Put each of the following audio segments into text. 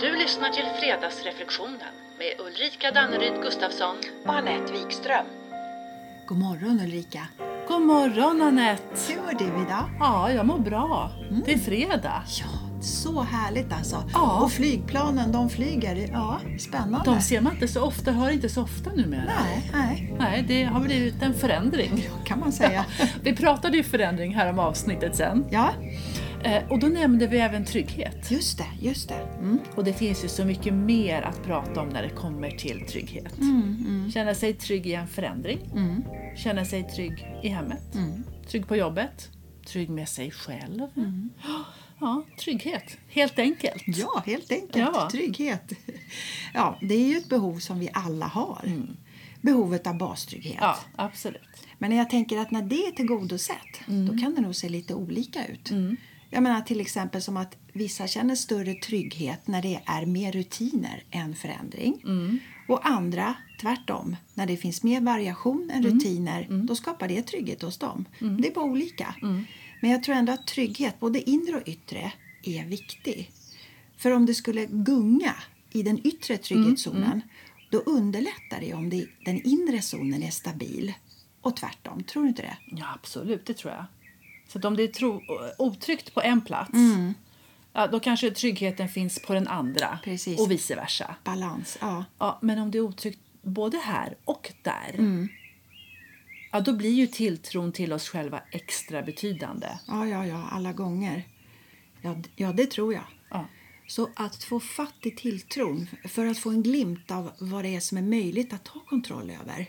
Du lyssnar till Fredagsreflektionen med Ulrika Danneryd Gustafsson. och Anette Wikström. God morgon Ulrika. God morgon Anette! Hur mår du idag? Ja, jag mår bra. Det är fredag. Ja, så härligt alltså. Ja. Och flygplanen, de flyger. Ja, spännande. De ser man inte så ofta, hör inte så ofta numera. Nej, nej, Nej, det har blivit en förändring. kan man säga. Vi pratade ju förändring här om avsnittet sen. Ja, Och då nämnde vi även trygghet. just det, just det. Mm. Och det finns ju så mycket mer att prata om när det kommer till trygghet. Känna sig trygg i en förändring. Mm. Känna sig trygg i hemmet. Trygg på jobbet. Trygg med sig själv. Ja, trygghet. Helt enkelt. Ja, helt enkelt. Ja. Trygghet. Ja, det är ju ett behov som vi alla har. Behovet av bastrygghet. Ja, absolut. Men jag tänker att när det är tillgodosett, då kan det nog se lite olika ut. Jag menar till exempel som att vissa känner större trygghet när det är mer rutiner än förändring. Och andra tvärtom. När det finns mer variation än rutiner, då skapar det trygghet hos dem. Det är bara olika. Men jag tror ändå att trygghet, både inre och yttre, är viktig. För om det skulle gunga i den yttre trygghetszonen, då underlättar det om det, den inre zonen är stabil. Och tvärtom, tror du inte det? Ja, absolut. Det tror jag. Så om det är tro, otryggt på en plats, ja, då kanske tryggheten finns på den andra. Precis. Och vice versa. Balans, ja. Ja, men om det är otryggt både här och där, ja, då blir ju tilltron till oss själva extra betydande. Ja, ja, ja, alla gånger. Ja, ja det tror jag. Ja. Så att få fatt i tilltron, för att få en glimt av vad det är som är möjligt att ta kontroll över.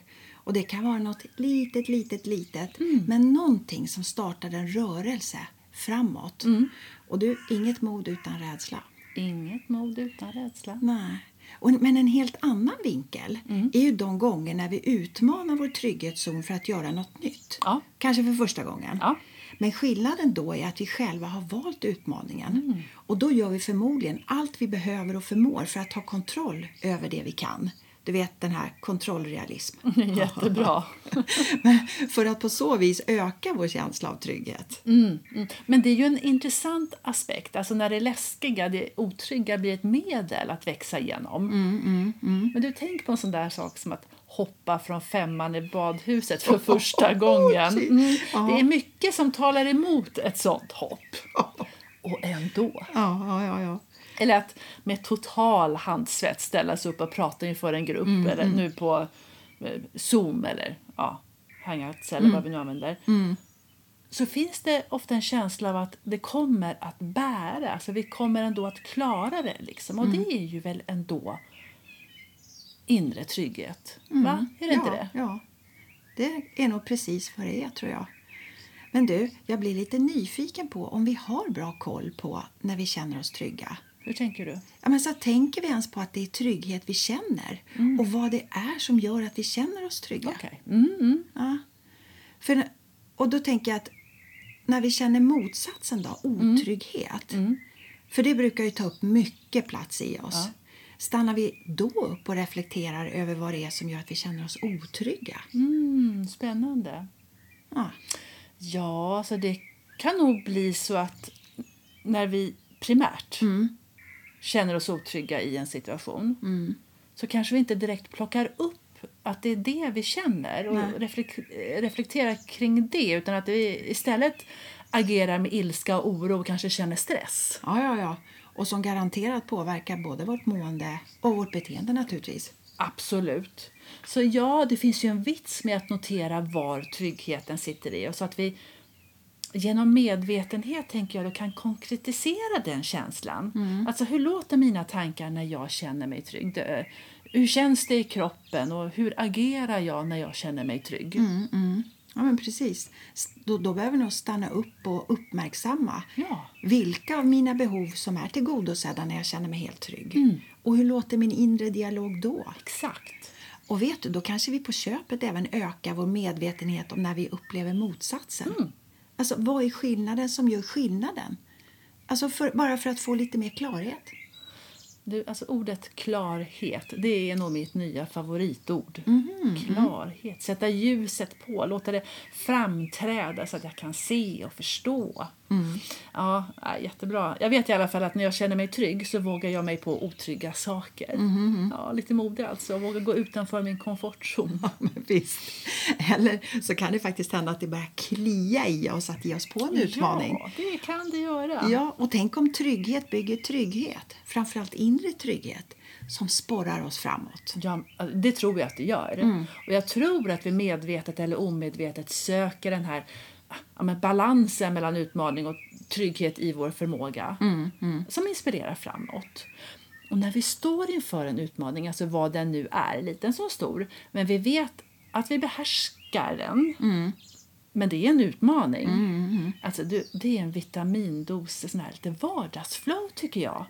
Och det kan vara något litet, litet, litet, men någonting som startar en rörelse framåt. Och du, inget mod utan rädsla. Inget mod utan rädsla. Nej. Och, men en helt annan vinkel är ju de gånger när vi utmanar vår trygghetszon för att göra något nytt. Ja. Kanske för första gången. Ja. Men skillnaden då är att vi själva har valt utmaningen. Mm. Och då gör vi förmodligen allt vi behöver och förmår för att ta kontroll över det vi kan. Du vet den här kontrollrealism. Jättebra. för att på så vis öka vår känsla av trygghet. Mm, mm. Men det är ju en intressant aspekt. Alltså när det läskiga, det otrygga blir ett medel att växa igenom. Men du, tänk på en sån där sak som att hoppa från femman i badhuset för första gången. Mm. Det är mycket som talar emot ett sånt hopp. Och ändå. Ja, ja, ja. Eller att med total handsvett ställa sig upp och prata inför en grupp. Eller nu på eh, Zoom eller ja, Hangouts eller vad vi nu använder. Så finns det ofta en känsla av att det kommer att bära. Alltså vi kommer ändå att klara det. Liksom. Och det är ju väl ändå inre trygghet. Va? Är det ja, inte det? Ja, det är nog precis vad det är tror jag. Men du, jag blir lite nyfiken på om vi har bra koll på när vi känner oss trygga. Hur tänker du? Ja, men så tänker vi ens på att det är trygghet vi känner och vad det är som gör att vi känner oss trygga? Okej. Mm, mm. Ja. För, och då tänker jag att när vi känner motsatsen då, otrygghet, för det brukar ju ta upp mycket plats i oss. Ja. Stannar vi då upp och reflekterar över vad det är som gör att vi känner oss otrygga? Mm, spännande. Ja. Ja, alltså det kan nog bli så att när vi primärt känner oss otrygga i en situation så kanske vi inte direkt plockar upp att det är det vi känner och reflek- reflekterar kring det utan att vi istället agerar med ilska och oro och kanske känner stress. Ja, ja, ja. Och som garanterat påverkar både vårt mående och vårt beteende naturligtvis. Absolut. Så ja, det finns ju en vits med att notera var tryggheten sitter i och så att vi genom medvetenhet tänker jag då kan konkretisera den känslan. Alltså hur låter mina tankar när jag känner mig trygg? Hur känns det i kroppen och hur agerar jag när jag känner mig trygg? Ja, men precis. Då, då behöver vi nog stanna upp och uppmärksamma Ja. vilka av mina behov som är tillgodosedda när jag känner mig helt trygg. Och hur låter min inre dialog då? Exakt. Och vet du, då kanske vi på köpet även ökar vår medvetenhet om när vi upplever motsatsen. Alltså, vad är skillnaden som gör skillnaden? Alltså, för, bara för att få lite mer klarhet. Du, alltså ordet klarhet, det är nog mitt nya favoritord. Mhm, Klarhet, sätta ljuset på, låta det framträda så att jag kan se och förstå. Ja, ja, jättebra. Jag vet i alla fall att när jag känner mig trygg så vågar jag mig på otrygga saker. Ja, lite modig alltså. Jag vågar gå utanför min komfortzon. Ja, men visst. Eller så kan det faktiskt hända att det börjar klia i oss att ge oss på en utmaning. Ja, det kan det göra. Ja, och tänk om trygghet bygger trygghet, framförallt inre trygghet, som sporrar oss framåt. Ja, det tror jag att det gör. Och jag tror att vi medvetet eller omedvetet söker den här ja, men balansen mellan utmaning och trygghet i vår förmåga som inspirerar framåt. Och när vi står inför en utmaning, alltså vad den nu är, liten som stor, men vi vet att vi behärskar den, men det är en utmaning. Alltså, det, är en vitamindos, sån här lite vardagsflow tycker jag.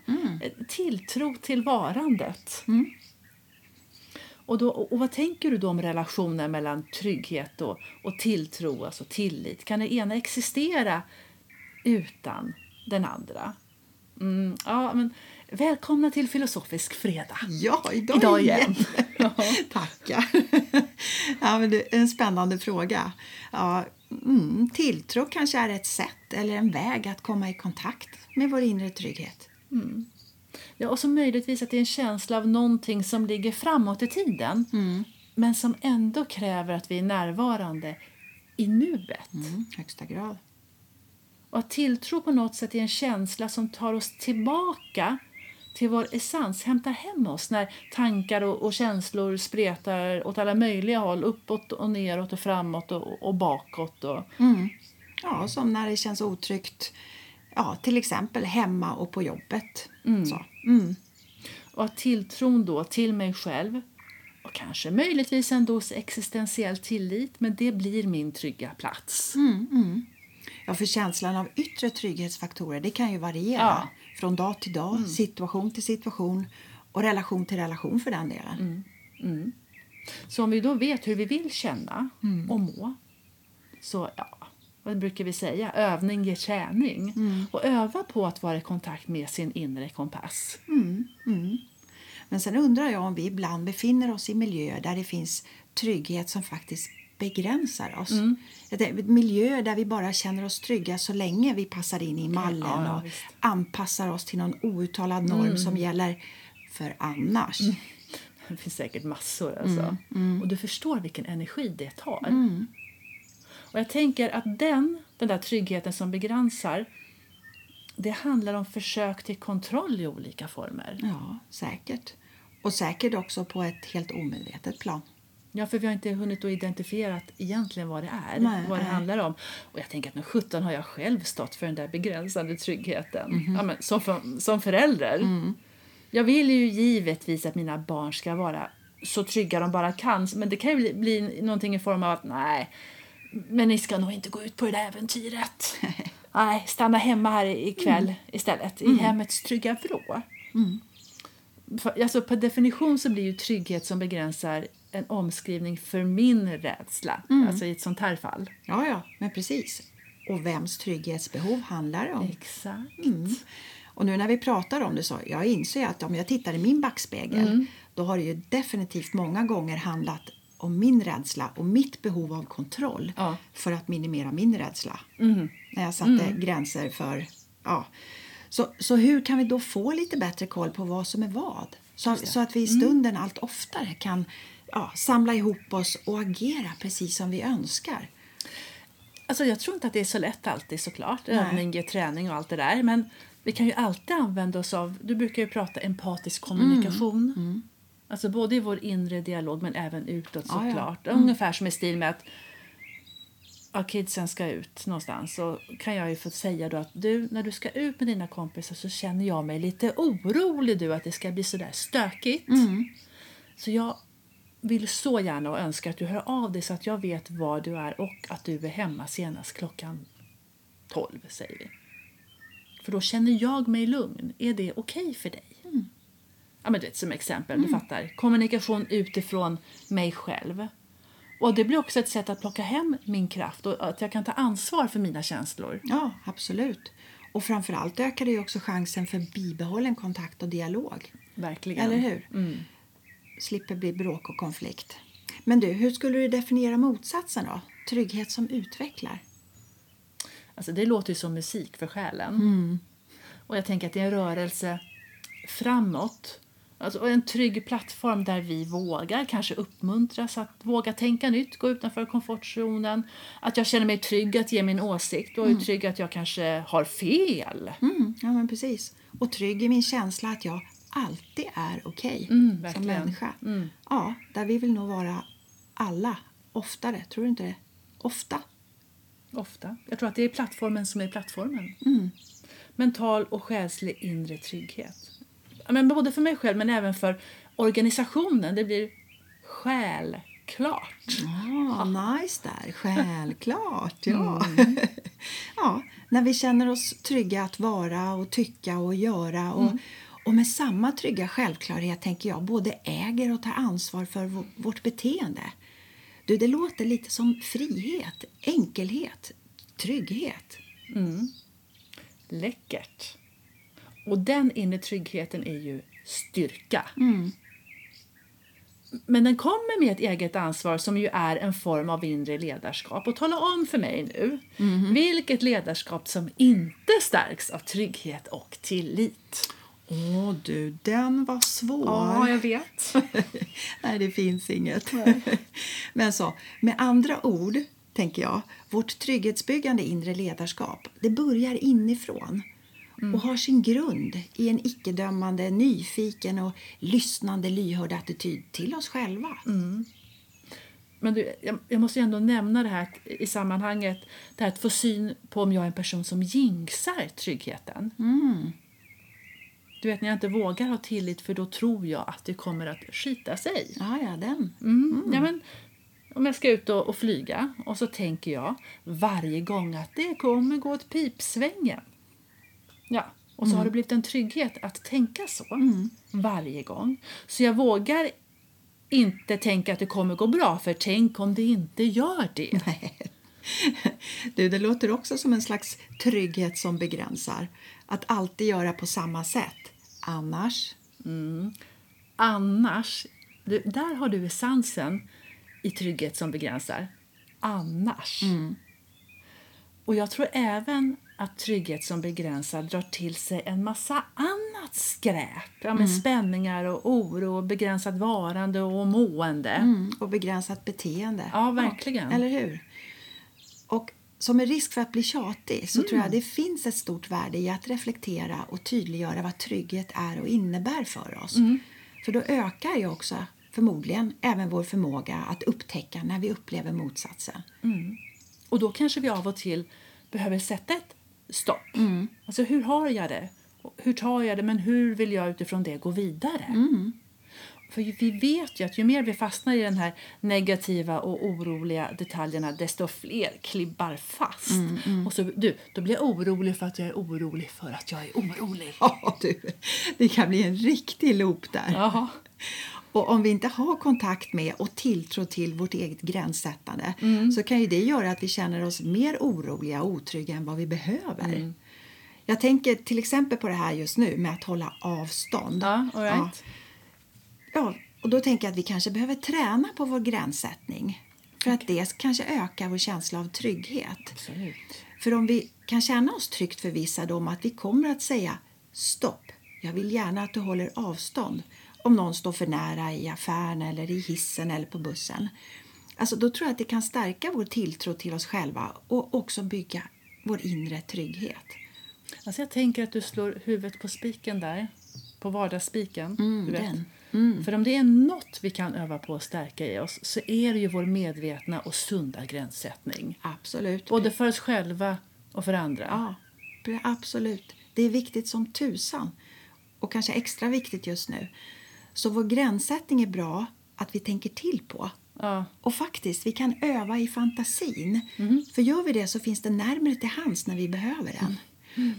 Tilltro till varandet. Och, då, och vad tänker du då om relationen mellan trygghet och, och tilltro, alltså tillit? Kan det ena existera utan den andra? Mm, ja, men, välkomna till Filosofisk fredag. Ja, idag, Idag igen. Tackar. ja, men det är en spännande fråga. Ja, mm, tilltro kanske är ett sätt eller en väg att komma i kontakt med vår inre trygghet. Ja, och så möjligtvis att det är en känsla av någonting som ligger framåt i tiden men som ändå kräver att vi är närvarande i nuet. Mm, högsta grad. Och att tilltro på något sätt är en känsla som tar oss tillbaka till vår essens, hämtar hem oss när tankar och, och känslor spretar åt alla möjliga håll, uppåt och neråt och framåt och, och bakåt. Och, Ja, som när det känns otryggt, ja, till exempel hemma och på jobbet. Så. Mm. och tilltron då till mig själv och kanske möjligtvis dos existentiell tillit, men det blir min trygga plats. Ja, för känslan av yttre trygghetsfaktorer det kan ju variera Ja. från dag till dag, situation till situation och relation till relation för den delen. Så om vi då vet hur vi vill känna och må så, ja, vad brukar vi säga? Övning ger träning. Och öva på att vara i kontakt med sin inre kompass. Men sen undrar jag om vi ibland befinner oss i miljöer där det finns trygghet som faktiskt begränsar oss. Ett- Miljöer där vi bara känner oss trygga så länge vi passar in i mallen Ja, ja, och visst. anpassar oss till någon outtalad norm som gäller för annars. Det finns säkert massor. Alltså. Och du förstår vilken energi det tar. Och jag tänker att den, den där tryggheten som begränsar det handlar om försök till kontroll i olika former. Ja, säkert. Och säkert också på ett helt omedvetet plan. Ja, för vi har inte hunnit att identifiera egentligen vad det är, Nej, vad det nej. handlar om. Och jag tänker att när 17 har jag själv stått för den där begränsande tryggheten. Mhm. Ja, men, som, för, som förälder. Mm. Jag vill ju givetvis att mina barn ska vara så trygga de bara kan. Men det kan ju bli, bli någonting i form av att nej, men ni ska nog inte gå ut på det där äventyret. nej, stanna hemma här ikväll Mm. istället, i hemmets trygga vrå. För, alltså, per definition så blir ju trygghet som begränsar en omskrivning för min rädsla. Mm. Alltså i ett sånt här fall. Ja, ja, men precis. Och vems trygghetsbehov handlar det om? Exakt. Och nu när vi pratar om det så, jag inser att om jag tittar i min backspegel Mm. då har det ju definitivt många gånger handlat om min rädsla och mitt behov av kontroll Ja. för att minimera min rädsla. Mm. När jag satte gränser för... Ja. Så, så hur kan vi då få lite bättre koll på vad som är vad? Så, så att vi i Mm. stunden allt oftare kan ja, samla ihop oss och agera precis som vi önskar. Alltså, jag tror inte att det är så lätt alltid såklart. Nej. Övning träning och allt det där. Men vi kan ju alltid använda oss av, du brukar ju prata empatisk kommunikation. Alltså både i vår inre dialog men även utåt Ja, ja. såklart. Ungefär som i stil med att ja, kidsen ska ut någonstans så kan jag ju få säga då att du, när du ska ut med dina kompisar så känner jag mig lite orolig du att det ska bli sådär stökigt. Så jag vill så gärna och önskar att du hör av dig så att jag vet var du är och att du är hemma senast klockan 12 säger vi. För då känner jag mig lugn. Är det okej för dig? Ja, men du vet, som exempel, du fattar. Kommunikation utifrån mig själv. Och det blir också ett sätt att plocka hem min kraft och att jag kan ta ansvar för mina känslor. Ja, absolut. Och framförallt ökar det också chansen för bibehållen kontakt och dialog. Verkligen. Eller hur? Slipper bli bråk och konflikt. Men du, hur skulle du definiera motsatsen då? Trygghet som utvecklar? Alltså det låter ju som musik för själen. Och jag tänker att det är en rörelse framåt. Alltså en trygg plattform där vi vågar, kanske uppmuntras att våga tänka nytt, gå utanför komfortzonen. Att jag känner mig trygg att ge min åsikt och är trygg att jag kanske har fel. Mm, ja, men precis. Och trygg i min känsla att jag alltid är okej Mm, som människa. Ja, där vi vill nog vara alla oftare. Tror du inte det? Ofta. Ofta. Jag tror att det är plattformen som är plattformen. Mental och själslig inre trygghet. Men både för mig själv men även för organisationen. Det blir själklart. Ja, nice där. Självklart. Ja. Mm. ja, när vi känner oss trygga att vara och tycka och göra och, Mm. och med samma trygga självklarhet tänker jag både äger och tar ansvar för vårt beteende. Du, det låter lite som frihet, enkelhet, trygghet. Läckert. Och den inre tryggheten är ju styrka. Men den kommer med ett eget ansvar som ju är en form av inre ledarskap. Och tala om för mig nu, vilket ledarskap som inte stärks av trygghet och tillit? Åh du, den var svår. jag vet. Nej, det finns inget. Men så, med andra ord, tänker jag, vårt trygghetsbyggande inre ledarskap, det börjar inifrån och har sin grund i en icke-dömande, nyfiken och lyssnande lyhörd attityd till oss själva. Men du, jag, jag måste ändå nämna det här i sammanhanget, det här att få syn på om jag är en person som jinxar tryggheten. Du vet när jag inte vågar ha tillit för då tror jag att det kommer att skita sig. Ja, ja, den. Mm. Ja, men, om jag ska ut och, och flyga och så tänker jag varje gång att det kommer gå åt pipsvängen. Ja, och så har det blivit en trygghet att tänka så varje gång. Så jag vågar inte tänka att det kommer gå bra, för tänk om det inte gör det. Du, det låter också som en slags trygghet som begränsar. Att alltid göra på samma sätt. Annars... Annars, du, där har du essensen i trygghet som begränsar. Annars. Och jag tror även att trygghet som begränsar drar till sig en massa annat skräp. Ja, med Spänningar och oro och begränsat varande och mående. Mm, och begränsat beteende. Ja, verkligen. eller hur? Och som med risk för att bli tjatig så tror jag det finns ett stort värde i att reflektera och tydliggöra vad trygghet är och innebär för oss. För då ökar ju också förmodligen även vår förmåga att upptäcka när vi upplever motsatsen. Och då kanske vi av och till behöver sätta ett stopp. Alltså hur har jag det? Hur tar jag det? Men hur vill jag utifrån det gå vidare? För vi vet ju att ju mer vi fastnar i den här negativa och oroliga detaljerna desto fler klibbar fast. Och så, du, då blir jag orolig för att jag är orolig för att jag är orolig. Ja, du, det kan bli en riktig loop där. Jaha. Och om vi inte har kontakt med och tilltro till vårt eget gränssättande så kan ju det göra att vi känner oss mer oroliga och otrygga än vad vi behöver. Jag tänker till exempel på det här just nu med att hålla avstånd. Ja, all right. Ja, och då tänker jag att vi kanske behöver träna på vår gränssättning för att det kanske ökar vår känsla av trygghet. Absolut. För om vi kan känna oss tryggt förvissade om att vi kommer att säga stopp, jag vill gärna att du håller avstånd om någon står för nära i affären eller i hissen eller på bussen. Alltså då tror jag att det kan stärka vår tilltro till oss själva och också bygga vår inre trygghet. Alltså jag tänker att du slår huvudet på spiken där. På vardagsspiken. du vet. den. För om det är något vi kan öva på att stärka i oss så är det ju vår medvetna och sunda gränssättning. Absolut. Både för oss själva och för andra. Ja, absolut. Det är viktigt som tusan. Och kanske extra viktigt just nu. Så vår gränssättning är bra att vi tänker till på. Ja. Och faktiskt, vi kan öva i fantasin. För gör vi det så finns det närmare till hands när vi behöver den.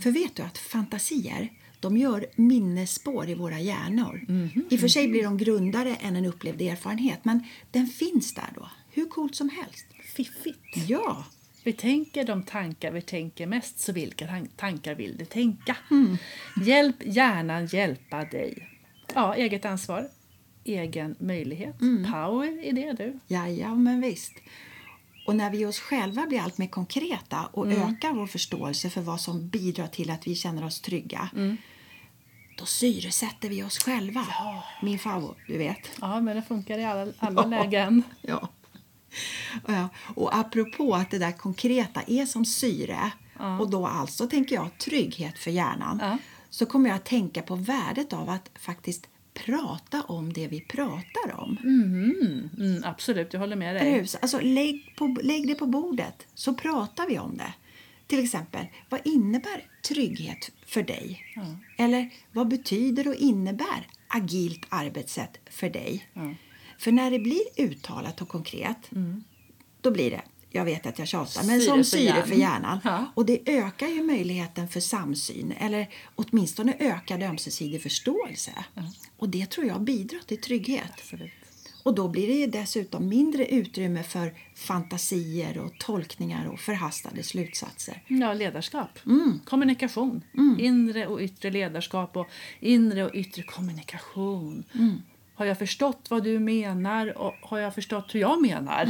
För vet du att fantasier, de gör minnesspår i våra hjärnor. I och för sig blir de grundare än en upplevd erfarenhet, men den finns där då. Hur coolt som helst. Fiffigt. Ja, Vi tänker de tankar vi tänker mest, så vilka tan- tankar vill du tänka? Hjälp hjärnan hjälpa dig. Ja, eget ansvar, egen möjlighet. Power i det du. Ja, ja, men visst. Och när vi oss själva blir allt mer konkreta och ökar vår förståelse för vad som bidrar till att vi känner oss trygga då syresätter vi oss själva. Min favorit, du vet. Ja, men det funkar i alla, alla lägen. Ja. Ja, Och apropå att det där konkreta är som syre och då alltså tänker jag trygghet för hjärnan Ja. Så kommer jag att tänka på värdet av att faktiskt prata om det vi pratar om. Mm, absolut, jag håller med dig. Alltså, lägg, på, lägg det på bordet så pratar vi om det. Till exempel, vad innebär trygghet för dig? Eller vad betyder och innebär agilt arbetssätt för dig? För när det blir uttalat och konkret, då blir det jag vet att jag tjatar, men Syre som syre för hjärnan. hjärnan. Ja. Och det ökar ju möjligheten för samsyn, eller åtminstone ökad ömsesidig förståelse. Och det tror jag bidrar till trygghet. Absolut. Och då blir det ju dessutom mindre utrymme för fantasier och tolkningar och förhastade slutsatser. Ja, ledarskap. Mm. Kommunikation. Inre och yttre ledarskap och inre och yttre kommunikation. Mm. Har jag förstått vad du menar och har jag förstått hur jag menar?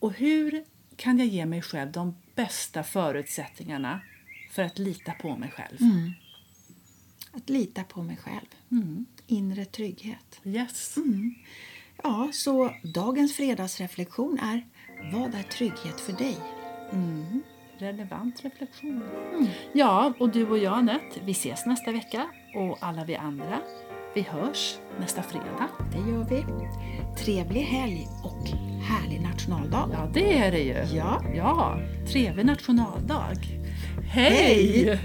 Mm. Och hur kan jag ge mig själv de bästa förutsättningarna för att lita på mig själv? Mm. Att lita på mig själv. Inre trygghet. Yes. Mm. Ja, så dagens fredagsreflektion är Vad är trygghet för dig? Relevant reflektion. Mm. Ja, och du och jag Anette, vi ses nästa vecka. Och alla vi andra, vi hörs nästa fredag. Det gör vi. Trevlig helg och härlig nationaldag. Ja, det är det ju. Ja. Ja, trevlig nationaldag. Hej! Hej!